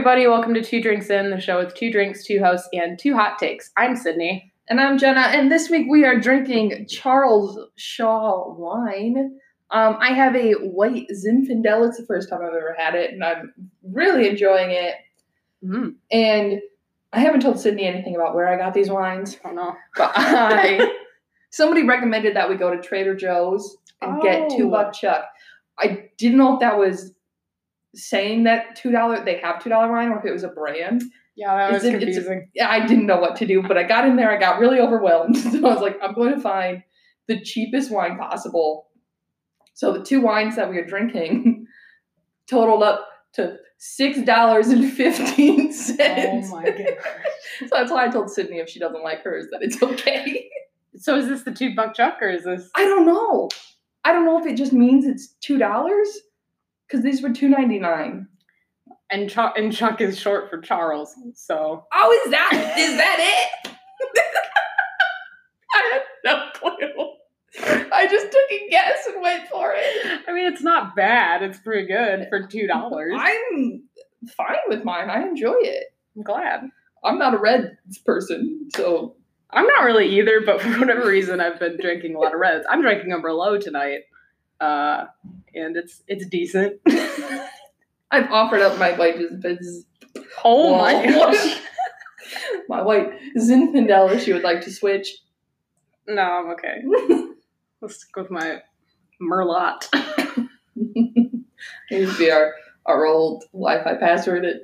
everybody. Welcome to Two Drinks In, the show with two drinks, two hosts, and two hot takes. I'm Sydney. And I'm Jenna, and this week we are drinking Charles Shaw wine. Um, I have a white Zinfandel. It's the first time I've ever had it, and I'm really enjoying it. Mm, And I haven't told Sydney anything about where I got these wines, I don't know. but I somebody recommended that we go to Trader Joe's and get two buck chuck. I didn't know if that was saying that two dollar they have two dollar wine or if it was a brand. Yeah, that was It's in- it's- confusing. I didn't know what to do, but I got in there. I got really overwhelmed. So I was like, I'm going to find the cheapest wine possible. So the two wines that we are drinking totaled up to six dollars fifteen fifteen Oh cents. my goodness. so that's why I told Sydney if she doesn't like hers that it's okay. So is this the two buck chuck or is this? I don't know. I don't know if it just means it's two dollars because these were two ninety nine. And chuck and chuck is short for Charles. So Oh, is that is that it? I had no clue. I just took a guess and went for it. I mean, it's not bad. It's pretty good for two dollars. I'm fine with mine. I enjoy it. I'm glad. I'm not a red person, so I'm not really either, but for whatever reason, I've been drinking a lot of reds. I'm drinking a Merlot tonight, uh, and it's it's decent. I've offered up my white Zinfandel. oh my gosh! my white Zinfandel if she would like to switch. No, I'm okay. Let's stick with my Merlot. it would be our, our old Wi-Fi password at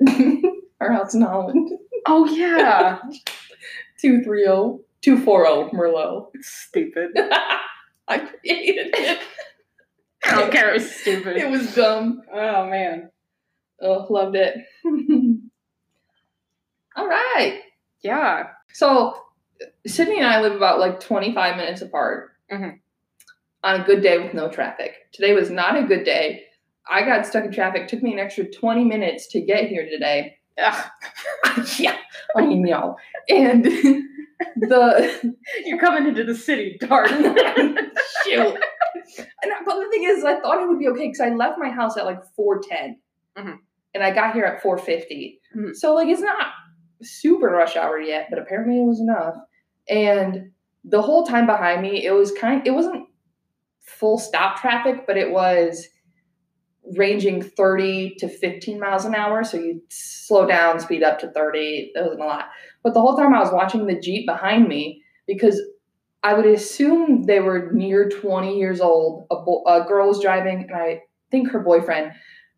our house in Holland. Oh yeah, 230 240 Merlot. it's stupid. I created it. I don't care. It was stupid. It was dumb. oh man. Oh, loved it. All right. Yeah. So Sydney and I live about like 25 minutes apart Mhm. on a good day with no traffic. Today was not a good day. I got stuck in traffic. took me an extra 20 minutes to get here today. Yeah, I know. And the You're coming into the city dark. shoot. And but the thing is, I thought it would be okay because I left my house at like 410, Mhm. and I got here at 450. Mhm. So like it's not super rush hour yet, but apparently it was enough. And the whole time behind me, it was kind. It wasn't full stop traffic, but it was ranging 30 to 15 miles an hour. So you slow down, speed up to 30. That wasn't a lot. But the whole time I was watching the Jeep behind me because I would assume they were near 20 years old. A, bo- a girl was driving, and I think her boyfriend.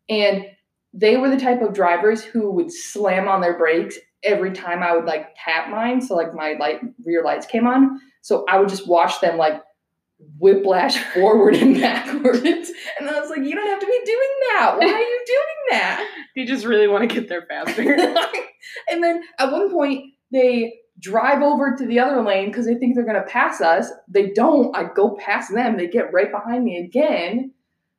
And they were the type of drivers who would slam on their brakes every time I would like tap mine. So, like, my light rear lights came on. So, I would just watch them like whiplash forward and backwards. And I was like, you don't have to be doing that. Why are you doing that? you just really want to get there faster. and then at one point they drive over to the other lane because they think they're going to pass us. They don't. I go past them. They get right behind me again.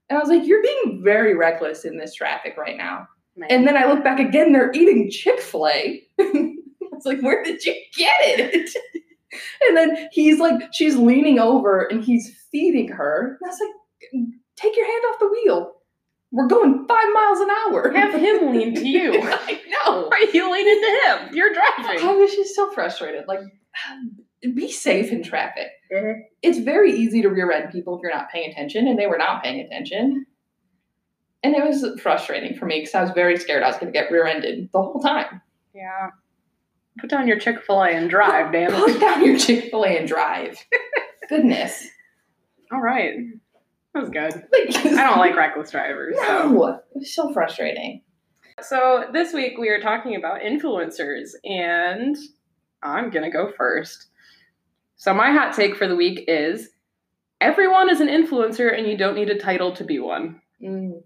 And I was like, you're being very reckless in this traffic right now. And then I look back again, they're eating Chick fil A. it's like, where did you get it? and then he's like, she's leaning over and he's feeding her. And I was like, take your hand off the wheel. We're going five miles an hour. have him lean to you. I know. Are you leaning to him? You're driving. I was just so frustrated. Like, be safe in traffic. Mhm. It's very easy to rear end people if you're not paying attention, and they were not paying attention. And it was frustrating for me because I was very scared I was going to get rear ended the whole time. Yeah. Put down your Chick Fil A and drive, damn Put down your Chick fil A and drive. Goodness. All right. That was good. I don't like reckless drivers. So. No, it was so frustrating. so this week we are talking about influencers, and I'm gonna go first. So my hot take for the week is everyone is an influencer, and you don't need a title to be one. Mm.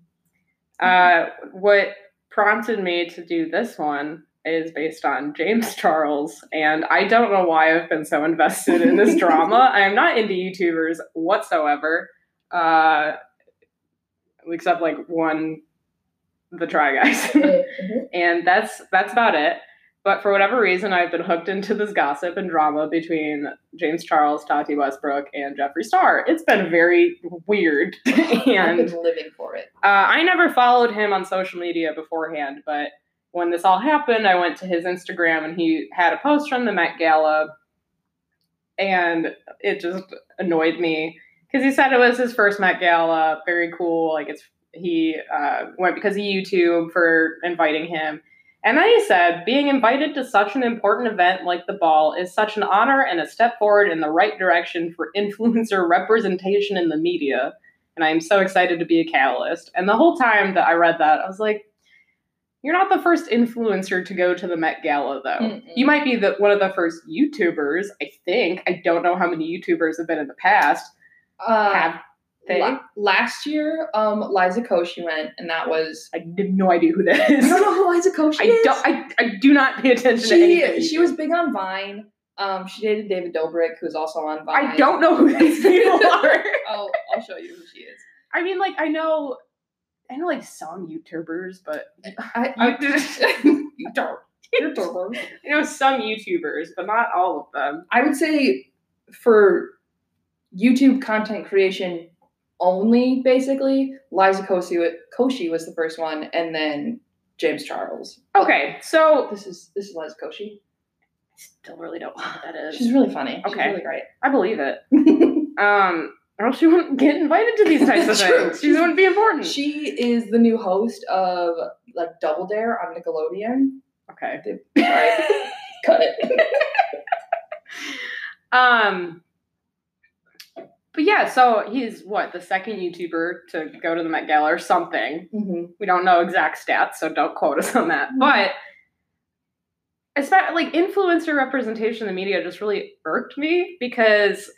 Uh, what prompted me to do this one is based on James Charles, and I don't know why I've been so invested in this drama. I am not into YouTubers whatsoever, uh, except like one, the Try Guys, Mm-hmm. and that's that's about it. But for whatever reason, I've been hooked into this gossip and drama between James Charles, Tati Westbrook, and Jeffree Star. It's been very weird, I've and been living for it. uh, I never followed him on social media beforehand, but when this all happened, I went to his Instagram and he had a post from the Met Gala, and it just annoyed me because he said it was his first Met Gala, very cool. Like it's he uh, went because of YouTube for inviting him. And then he said, being invited to such an important event like the ball is such an honor and a step forward in the right direction for influencer representation in the media. And I am so excited to be a catalyst. And the whole time that I read that, I was like, you're not the first influencer to go to the Met Gala, though. Mm-mm. You might be the one of the first YouTubers, I think. I don't know how many YouTubers have been in the past. Uh, Have they? la- last year, um, Liza Koshy went, and that was. I have no idea who that You is. don't know who Liza Koshy I is? don't. I, I do not pay attention to she she was big on Vine. Um, she dated David Dobrik, who's also on Vine. I don't know who these people are. Oh, I'll show you who she is. I mean, like I know, I know like some YouTubers, but I, You you don't. YouTubers. I know some YouTubers, but not all of them. I would say for YouTube content creation only, basically, Liza Koshy, Koshy was the first one, and then James Charles. Okay, so This is this is Liza Koshy. I still really don't know what that is. She's really funny. She's Okay. really great. I believe it. Um, or else she wouldn't get invited to these types of things. She wouldn't be important. she is the new host of like Double Dare on Nickelodeon. okay. Right. Cut it. Um, but yeah, so he's what the second YouTuber to go to the Met Gala or something. hmm We don't know exact stats, so don't quote us on that. Mhm. But especially like influencer representation in the media just really irked me because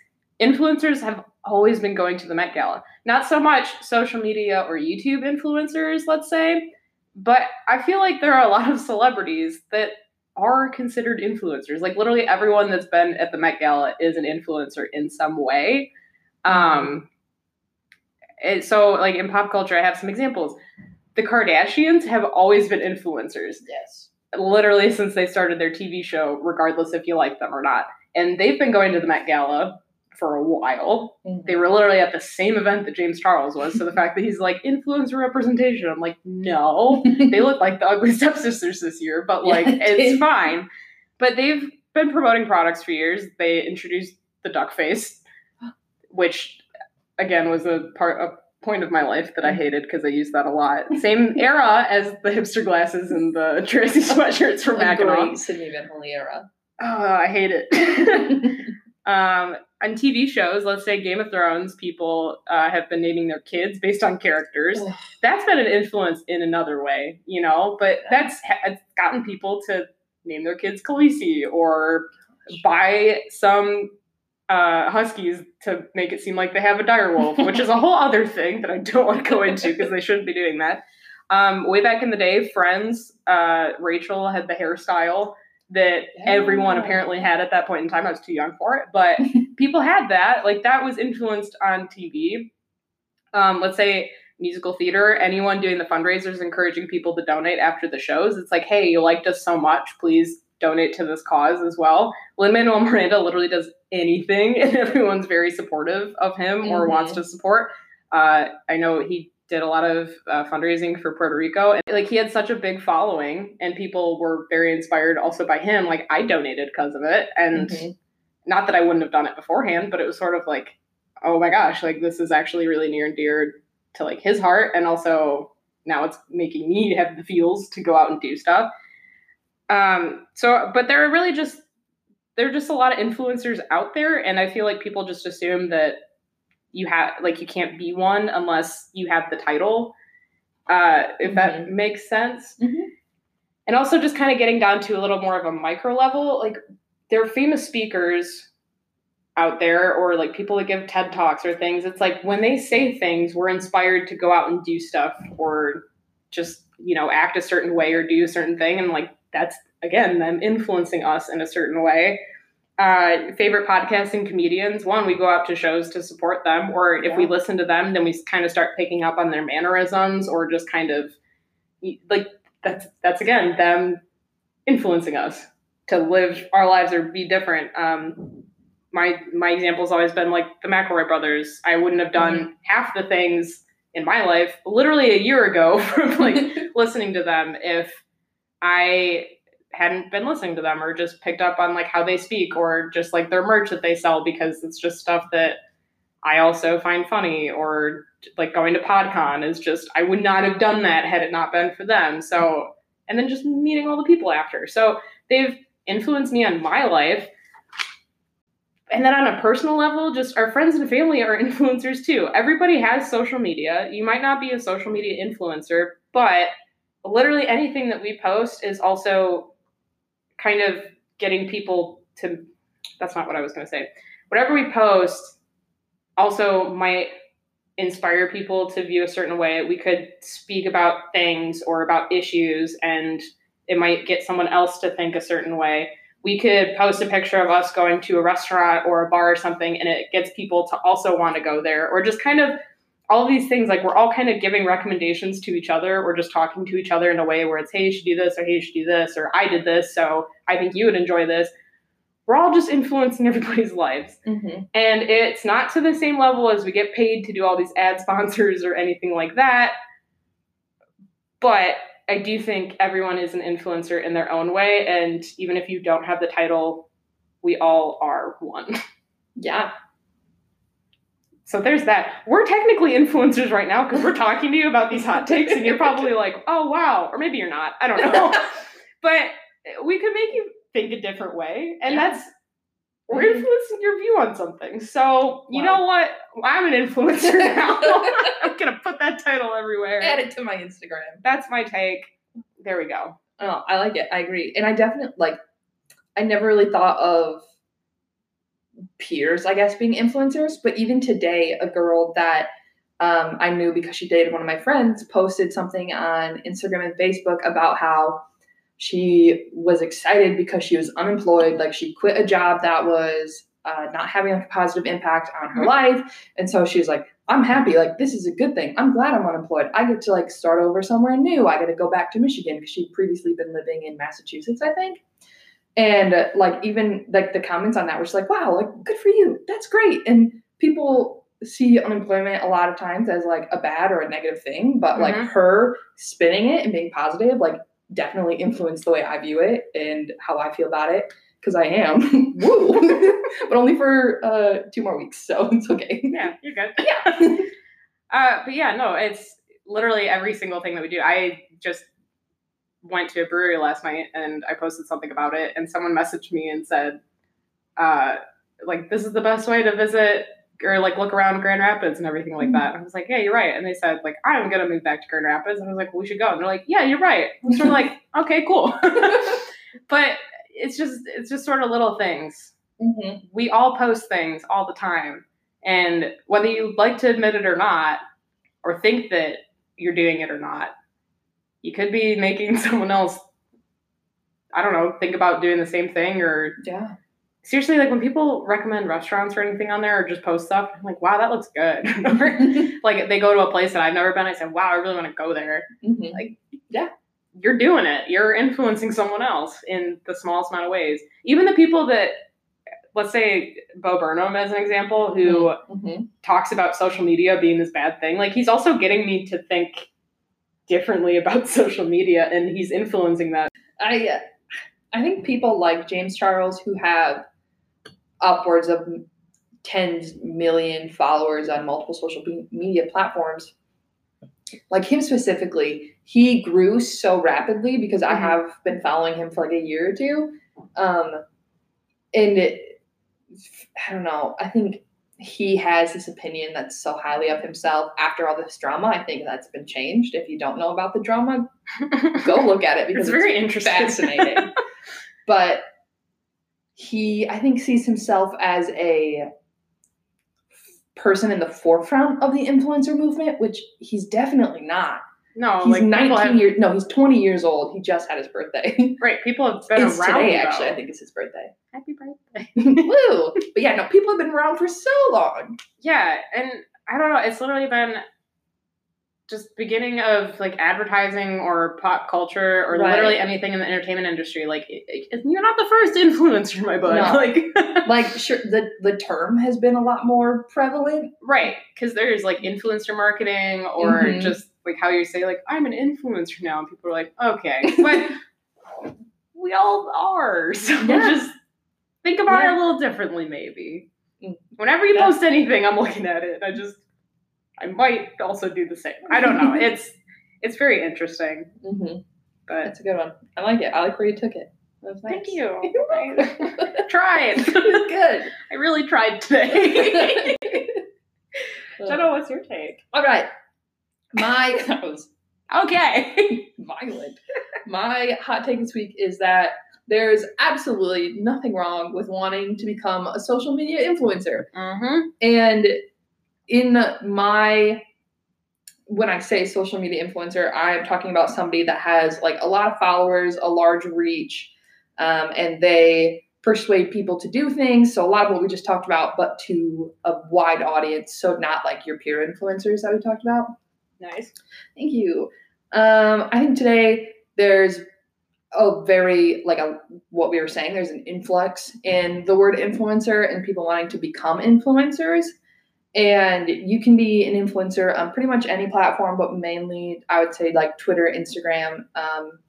influencers have always been going to the Met Gala. Not so much social media or YouTube influencers, let's say, but I feel like there are a lot of celebrities that are considered influencers. Like literally everyone that's been at the Met Gala is an influencer in some way. Um, it- so like in pop culture, I have some examples. The Kardashians have always been influencers Yes. literally since they started their TV show, regardless if you like them or not. And they've been going to the Met Gala for a while. They were literally at the same event that James Charles was. So the fact that he's like influencer representation, I'm like, no, they look like the ugly stepsisters this year, but like Yeah, it's fine. But they've been promoting products for years. They introduced the duck face, which again was a part a point of my life that I hated because I used that a lot. Same era as the hipster glasses and the Tracy sweatshirts from Mackinac. great Sydney Van Holy era. Oh, I hate it. um, on TV shows, let's say Game of Thrones, people uh, have been naming their kids based on characters. Ugh. That's been an influence in another way, you know. But that's it's gotten people to name their kids Khaleesi or buy some uh, huskies to make it seem like they have a direwolf, which is a whole other thing that I don't want to go into because they shouldn't be doing that. Um, way back in the day, Friends, uh, Rachel had the hairstyle that everyone apparently had at that point in time. I was too young for it, but people had that. Like that was influenced on TV. Um, let's say musical theater, anyone doing the fundraisers encouraging people to donate after the shows. It's like, hey, you liked us so much, please donate to this cause as well. Lin Manuel Miranda literally does anything, and everyone's very supportive of him or Mhm. wants to support. Uh, I know he did a lot of uh, fundraising for Puerto Rico, and like he had such a big following, and people were very inspired also by him. Like I donated because of it, and Mhm. not that I wouldn't have done it beforehand, but it was sort of like, oh my gosh, like this is actually really near and dear to like his heart, and also now it's making me have the feels to go out and do stuff. Um, so, but there are really just there are just a lot of influencers out there, and I feel like people just assume that you have like you can't be one unless you have the title. Uh, if that makes sense. Mhm. And also just kind of getting down to a little more of a micro level, like there are famous speakers out there or like people that give TED Talks or things. It's like when they say things, we're inspired to go out and do stuff or just, you know, act a certain way or do a certain thing. And like that's again them influencing us in a certain way. Uh, favorite podcasting comedians. One, we go out to shows to support them, or if we listen to them, then we kind of start picking up on their mannerisms or just kind of like that's that's again them influencing us to live our lives or be different. Um, my my example's always been like the McElroy brothers. I wouldn't have done half the things in my life literally a year ago from like listening to them if I hadn't been listening to them or just picked up on like how they speak or just like their merch that they sell because it's just stuff that I also find funny or like going to PodCon is just I would not have done that had it not been for them. So and then just meeting all the people after. So they've influenced me on my life. And then on a personal level, just our friends and family are influencers too. Everybody has social media. You might not be a social media influencer, but literally anything that we post is also kind of getting people to that's not what I was going to say. Whatever we post also might inspire people to view a certain way. We could speak about things or about issues and it might get someone else to think a certain way. We could post a picture of us going to a restaurant or a bar or something and it gets people to also want to go there or just kind of all these things like we're all kind of giving recommendations to each other. We're just talking to each other in a way where it's hey you should do this or hey you should do this or i did this so i think you would enjoy this. We're all just influencing everybody's lives. Mm-hmm. and it's not to the same level as we get paid to do all these ad sponsors or anything like that. But i do think everyone is an influencer in their own way and even if you don't have the title we all are one. Yeah. So there's that. We're technically influencers right now because we're talking to you about these hot takes, and you're probably like, "Oh wow," or maybe you're not. I don't know. but we could make you think a different way, and Yeah. that's we're Mhm. influencing your view on something. So you Wow. know what? I'm an influencer now. I'm gonna put that title everywhere. Add it to my Instagram. That's my take. There we go. Oh, I like it. I agree. And I definitely like I never really thought of peers, I guess, being influencers, but even today, a girl that um, I knew because she dated one of my friends posted something on Instagram and Facebook about how she was excited because she was unemployed. Like she quit a job that was uh, not having a positive impact on her Mhm. life. And so she's like, I'm happy. Like this is a good thing. I'm glad I'm unemployed. I get to like start over somewhere new. I get to go back to Michigan because she'd previously been living in Massachusetts, I think. And uh, like even like the comments on that were just like, wow, like good for you. That's great. And people see unemployment a lot of times as like a bad or a negative thing, but like Mhm. her spinning it and being positive, like definitely influenced the way I view it and how I feel about it. Because I am, woo, but only for uh, two more weeks, so it's okay. Yeah, you're good. Yeah. Uh, but yeah, no, it's literally every single thing that we do. I just went to a brewery last night and I posted something about it, and someone messaged me and said, uh, like, this is the best way to visit or like look around Grand Rapids and everything like that. And I was like, yeah, you're right. And they said, like, I'm gonna move back to Grand Rapids. And I was like, well, we should go. And they're like, yeah, you're right. And we're like, okay, cool. but it's just it's just sort of little things hmm we all post things all the time. And whether you like to admit it or not, or think that you're doing it or not, you could be making someone else, I don't know, think about doing the same thing. Or Yeah. seriously, like when people recommend restaurants or anything on there or just post stuff, I'm like, wow, that looks good. like they go to a place that I've never been, I said, wow, I really want to go there. Like, yeah, you're doing it. You're influencing someone else in the smallest amount of ways. Even the people that, let's say Bo Burnham as an example, who hmm talks about social media being this bad thing, like he's also getting me to think differently about social media and he's influencing that. I I think people like James Charles who have upwards of tens million followers on multiple social media platforms. Like him specifically, he grew so rapidly because I Mhm. have been following him for like a year or two. Um, and it, I don't know, I think he has this opinion that's so highly of himself after all this drama. I think that's been changed. If you don't know about the drama, go look at it because it's very interesting. fascinating. but he, I think, sees himself as a person in the forefront of the influencer movement, which he's definitely not. No, He's like 19 have, years, no, he's 20 years old. He just had his birthday. right, people have been it's around. today, though. actually. I think it's his birthday. Happy birthday. Woo! But yeah, no, people have been around for so long. Yeah, and I don't know. It's literally been just beginning of like advertising or pop culture or Right. literally anything in the entertainment industry. Like it, it- you're not the first influencer, my bud. No. Like Like, sure, the, the term has been a lot more prevalent. right, because there's like influencer marketing or Mhm. just like how you say like I'm an influencer now, and people are like okay, but we all are. So Yeah. just think about Yeah. it a little differently, maybe. Mm. Whenever you Yeah. post anything, I'm looking at it. I just, I might also do the same. I don't know. it's it's very interesting, Mm-hmm. but That's a good one. I like it. I like where you took it. Nice. thank you. I tried. good. I really tried today. Jenna, what's your take? All right. My that was Okay. violent. My hot take this week is that there's absolutely nothing wrong with wanting to become a social media influencer. Mm-hmm. And in my when I say social media influencer, I'm talking about somebody that has like a lot of followers, a large reach, um, and they persuade people to do things. So a lot of what we just talked about, but to a wide audience. So not like your peer influencers that we talked about. Nice. Thank you. Um, I think today there's a very like a what we were saying. There's an influx in the word influencer and people wanting to become influencers. And you can be an influencer on pretty much any platform, but mainly I would say like Twitter, Instagram. Um,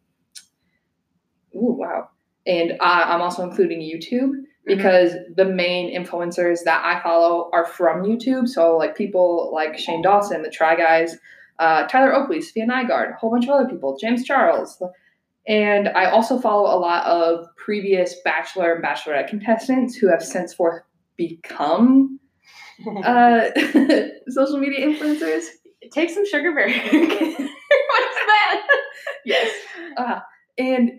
ooh, wow. And uh, I'm also including YouTube because the main influencers that I follow are from YouTube. So like people like Shane Dawson, the Try Guys, uh, Tyler Oakley, Safiya Nygaard, a whole bunch of other people, James Charles. And I also follow a lot of previous Bachelor and Bachelorette contestants who have since forth become uh, social media influencers. Take some sugar berry. What's that? Yes. Uh, and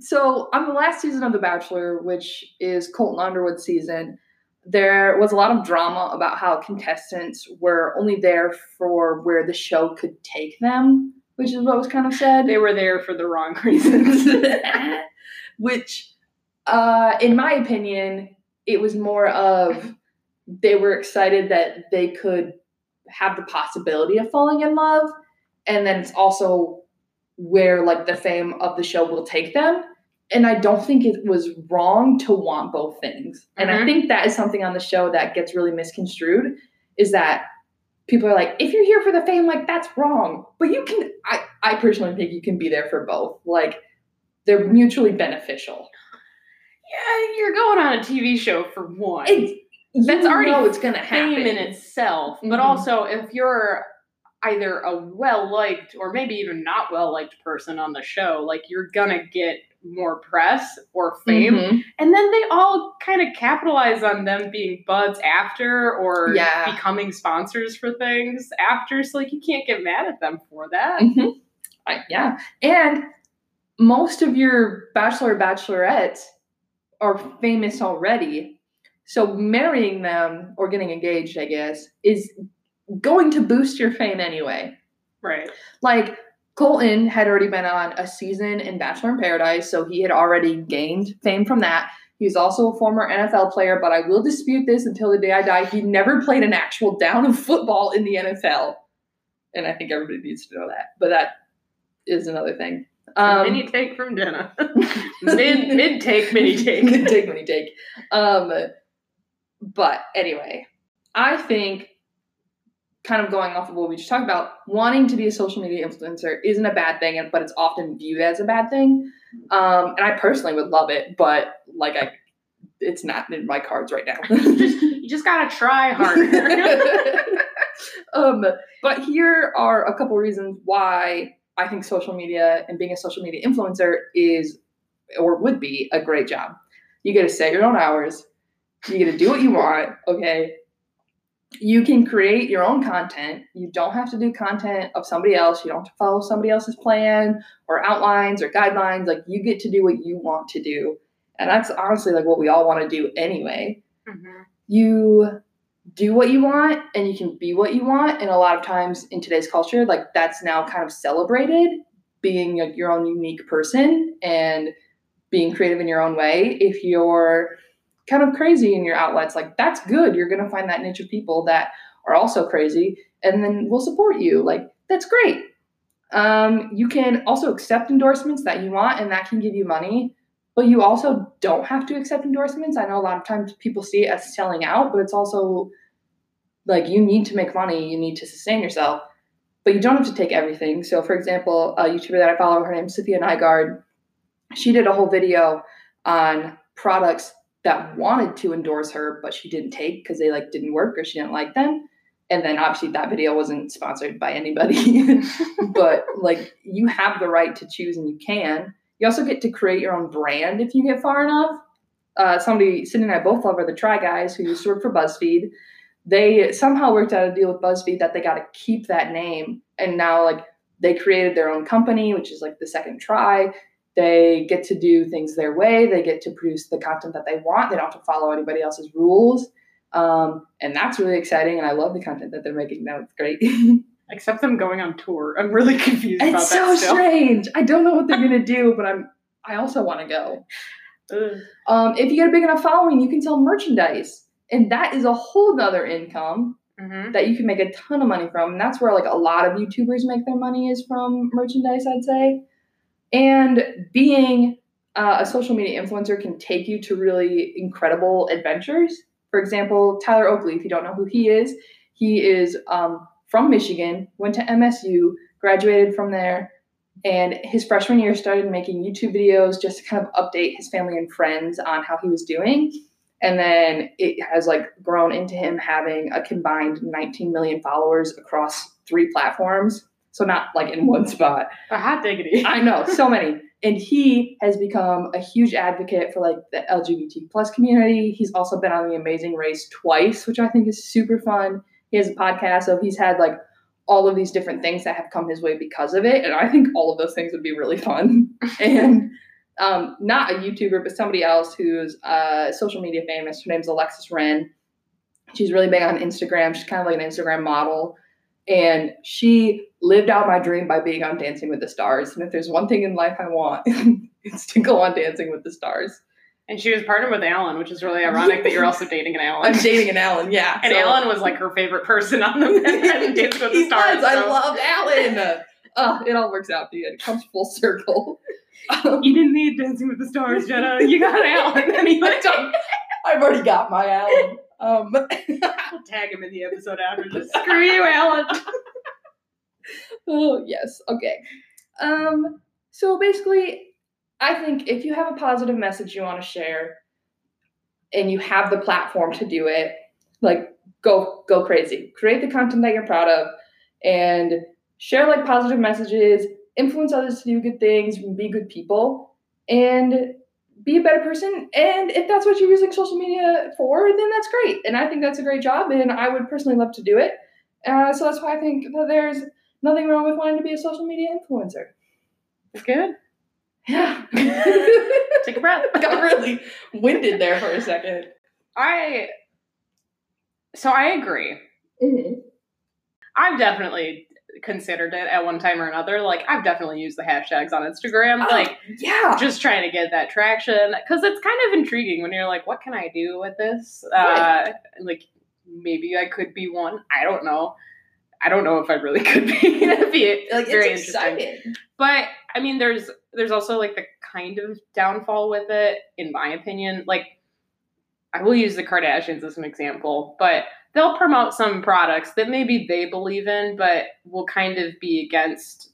so on the last season of The Bachelor, which is Colton Underwood's season, there was a lot of drama about how contestants were only there for where the show could take them, which is what was kind of said. They were there for the wrong reasons. which, uh, in my opinion, it was more of they were excited that they could have the possibility of falling in love, and then it's also where like the fame of the show will take them. And I don't think it was wrong to want both things. And I Mhm. think that is something on the show that gets really misconstrued is that people are like, if you're here for the fame, like that's wrong. But you can I, I personally think you can be there for both. Like they're mutually beneficial. yeah, you're going on a TV show for one. It's, That's already know it's gonna happen. fame in itself, but Mhm. also if you're either a well liked or maybe even not well liked person on the show, like you're gonna get more press or fame. Mhm. And then they all kind of capitalize on them being buds after or Yeah. becoming sponsors for things after. So, like, you can't get mad at them for that. Mhm. I- yeah, and most of your bachelor bachelorettes are famous already. So marrying them or getting engaged, I guess, is going to boost your fame anyway. Right. Like Colton had already been on a season in Bachelor in Paradise, so he had already gained fame from that. He was also a former NFL player, but I will dispute this until the day I die. He never played an actual down of football in the NFL. And I think everybody needs to know that. But that is another thing. Um, mini take from Jenna. mid mid take, mini take. Mid take, mini take. Um, but anyway, I think, kind of going off of what we just talked about, wanting to be a social media influencer isn't a bad thing, but it's often viewed as a bad thing. Um, and I personally would love it, but like I, it's not in my cards right now. you just you just gotta try harder. um, but here are a couple reasons why I think social media and being a social media influencer is or would be a great job. You get to set your own hours. You get to do what you want. Okay. You can create your own content. You don't have to do content of somebody else. You don't have to follow somebody else's plan or outlines or guidelines. Like you get to do what you want to do. And that's honestly like what we all want to do anyway Mhm. you do what you want and you can be what you want and a lot of times in today's culture like that's now kind of celebrated being your own unique person and being creative in your own way if you're kind of crazy in your outlets like that's good you're going to find that niche of people that are also crazy and then we'll support you like that's great um, you can also accept endorsements that you want and that can give you money but you also don't have to accept endorsements. I know a lot of times people see it as selling out, but it's also like you need to make money, you need to sustain yourself, but you don't have to take everything. So, for example, a YouTuber that I follow, her name's Safiya Nygaard. she did a whole video on products that wanted to endorse her, but she didn't take because they like didn't work or she didn't like them. And then obviously that video wasn't sponsored by anybody, but like you have the right to choose and you can. You also get to create your own brand if you get far enough. Uh, somebody, Cindy and I both love are the Try Guys who used to work for BuzzFeed. They somehow worked out a deal with BuzzFeed that they got to keep that name, and now like they created their own company, which is like the second try. They get to do things their way. They get to produce the content that they want. They don't have to follow anybody else's rules. Um, and that's really exciting. And I love the content that they're making now. It's great. Except them going on tour. I'm really confused about it's so still. strange. I don't know what they're gonna do, but I'm. I also want to go. Um, if you get a big enough following, you can sell merchandise, and that is a whole nother income Mhm. that you can make a ton of money from. And that's where like a lot of YouTubers make their money is from merchandise, I'd say. And being uh, a social media influencer can take you to really incredible adventures. For example, Tyler Oakley, if you don't know who he is, he is um, from Michigan, went to MSU, graduated from there, and his freshman year started making YouTube videos just to kind of update his family and friends on how he was doing. And then it has like grown into him having a combined 19 million followers across three platforms. So not like in one spot. A hot diggity. I know, so many. And he has become a huge advocate for like the LGBT plus community. He's also been on the Amazing Race twice, which I think is super fun. He has a podcast, so he's had like all of these different things that have come his way because of it. And I think all of those things would be really fun. and um, not a YouTuber, but somebody else who's uh, social media famous. Her name's Alexis Ren. She's really big on Instagram. She's kind of like an Instagram model. And she lived out my dream by being on Dancing with the Stars. And if there's one thing in life I want, it's to go on Dancing with the Stars. And she was partnered with Alan, which is really ironic that you're also dating an Alan. I'm dating an Alan, yeah. And so- Alan was like her favorite person on the and Dancing with the He Stars. was. I so- loved Alan. Uh, it all works out. Dude. It comes full circle. Um, You didn't need Dancing with the Stars, Jenna. You got Alan. He I I've already got my Alan. Um, We'll tag him in the episode after. Just screw you, Alan. oh yes. Okay. Um. So basically, I think if you have a positive message you want to share, and you have the platform to do it, like go go crazy. Create the content that you're proud of, and share like positive messages. Influence others to do good things. Be good people, and be a better person. And if that's what you're using social media for, then that's great. And I think that's a great job, and I would personally love to do it. Uh, so that's why I think that there's nothing wrong with wanting to be a social media influencer. It's good. Yeah. Take a breath. Got really winded there for a second. I so I agree. I've definitely considered it at one time or another. Like I've definitely used the hashtags on Instagram, Oh, like yeah. just trying to get that traction because it's kind of intriguing when you're like, what can I do with this? Right. Uh, like maybe I could be one. I don't know. I don't know if I really could be. It'd be like very it's interesting. exciting. But I mean, there's there's also like the kind of downfall with it, in my opinion. Like, I will use the Kardashians as an example, but they'll promote some products that maybe they believe in, but will kind of be against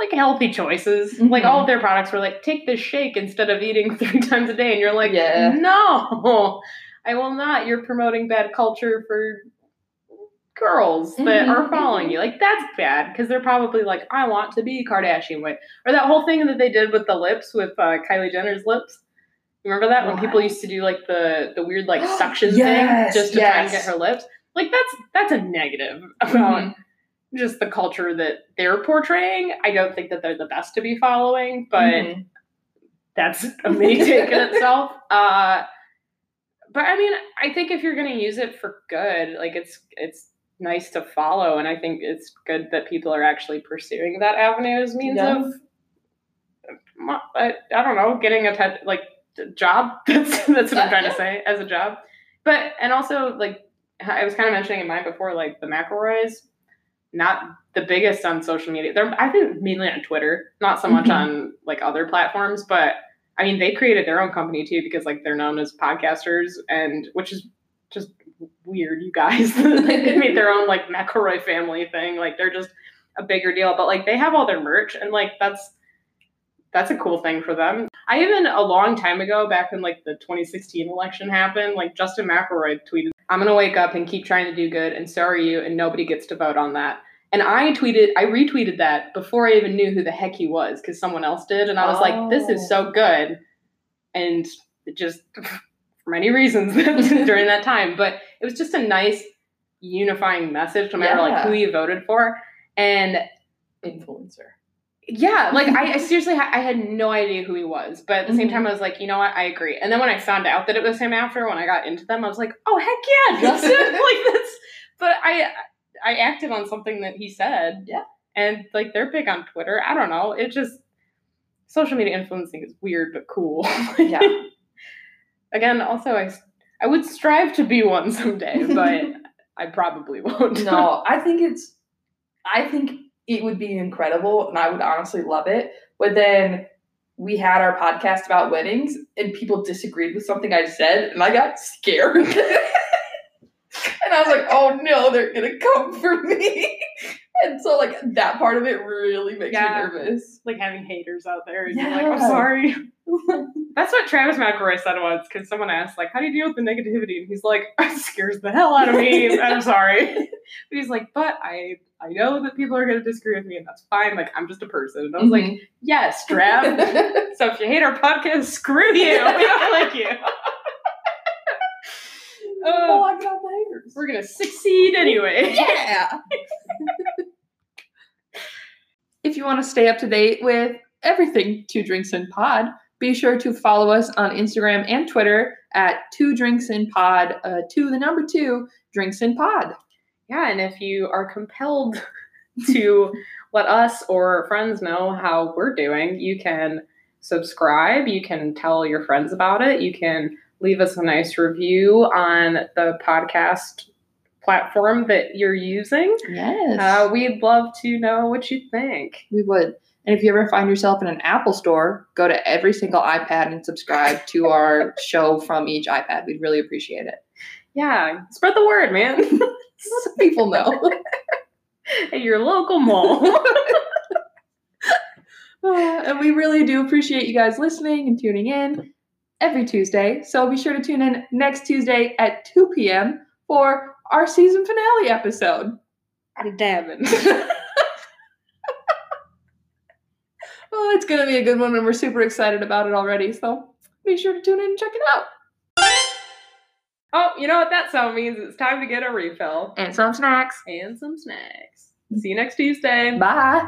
like healthy choices. Like Mhm. all of their products were like, take this shake instead of eating three times a day, and you're like, Yeah. no, I will not. You're promoting bad culture for girls that Mhm. are following you. Like that's bad because they're probably like, I want to be Kardashian with, or that whole thing that they did with the lips with uh, Kylie Jenner's lips. Remember that when people used to do like the the weird like suction Yes, thing just to try and get her lips? Like that's that's a negative about Mhm. just the culture that they're portraying. I don't think that they're the best to be following, but Mhm. that's a mini take in itself. Uh, but I mean, I think if you're going to use it for good, like it's it's nice to follow, and I think it's good that people are actually pursuing that avenue as means Yeah. of, I, I don't know, getting a te- like job. That's that's what I'm trying to say as a job. But and also like I was kind of mentioning in mine before, like the McElroys, not the biggest on social media. They're I think mainly on Twitter, not so much Mhm. on like other platforms. But I mean, they created their own company too because like they're known as podcasters, and which is just weird, you guys. they made their own like McElroy family thing. Like they're just a bigger deal, but like they have all their merch, and like that's that's a cool thing for them. I even a long time ago, back when like the 2016 election happened, like Justin McElroy tweeted, "I'm gonna wake up and keep trying to do good, and so are you, and nobody gets to vote on that." And I tweeted, I retweeted that before I even knew who the heck he was, because someone else did, and I was like, "This is so oh. good," and it just for many reasons during that time, but it was just a nice unifying message, no matter like who you voted for, and Influencer. Yeah, like I, I seriously, ha- I had no idea who he was, but at the same Mhm. time, I was like, you know what, I agree. And then when I found out that it was him after, when I got into them, I was like, oh heck yeah, Justin, like that's. But I, I acted on something that he said. Yeah. And like they're big on Twitter. I don't know. It just social media influencing is weird but cool. Yeah. Again, also I, I would strive to be one someday, but I probably won't. no, I think it's. I think it would be incredible, and I would honestly love it. But then we had our podcast about weddings, and people disagreed with something I said, and I got scared. and I was like, "Oh no, they're gonna come for me." And so, like that part of it really makes Yeah. me nervous. like having haters out there and you're like, Yeah. I'm sorry. That's what Travis McElroy said once because someone asked, like, how do you deal with the negativity? And he's like, it scares the hell out of me. I'm sorry. But he's like, but I I know that people are gonna disagree with me and that's fine. Like I'm just a person. And I was like, Mhm. yes, Trav. so if you hate our podcast, screw you. We don't like you. oh, I got the haters. We're gonna succeed anyway. Yeah. if you want to stay up to date with everything Two Drinks in Pod, be sure to follow us on Instagram and Twitter at Two Drinks in Pod. Uh, two, the number two, Drinks in Pod. Yeah, and if you are compelled to let us or friends know how we're doing, you can subscribe, you can tell your friends about it, you can leave us a nice review on the podcast platform that you're using. Yes, Uh, we'd love to know what you think. we would. And if you ever find yourself in an Apple store, go to every single iPad and subscribe to our show from each iPad. We'd really appreciate it. Yeah, spread the word, man. Let people know. at your local mall. Uh, and we really do appreciate you guys listening and tuning in every Tuesday. So be sure to tune in next Tuesday at 2 p.m. for our season finale episode. I'm dabbing. Oh, it's going to be a good one, and we're super excited about it already. So be sure to tune in and check it out. Oh, you know what that sound means? It's time to get a refill And some snacks. and some snacks. See you next Tuesday. Bye.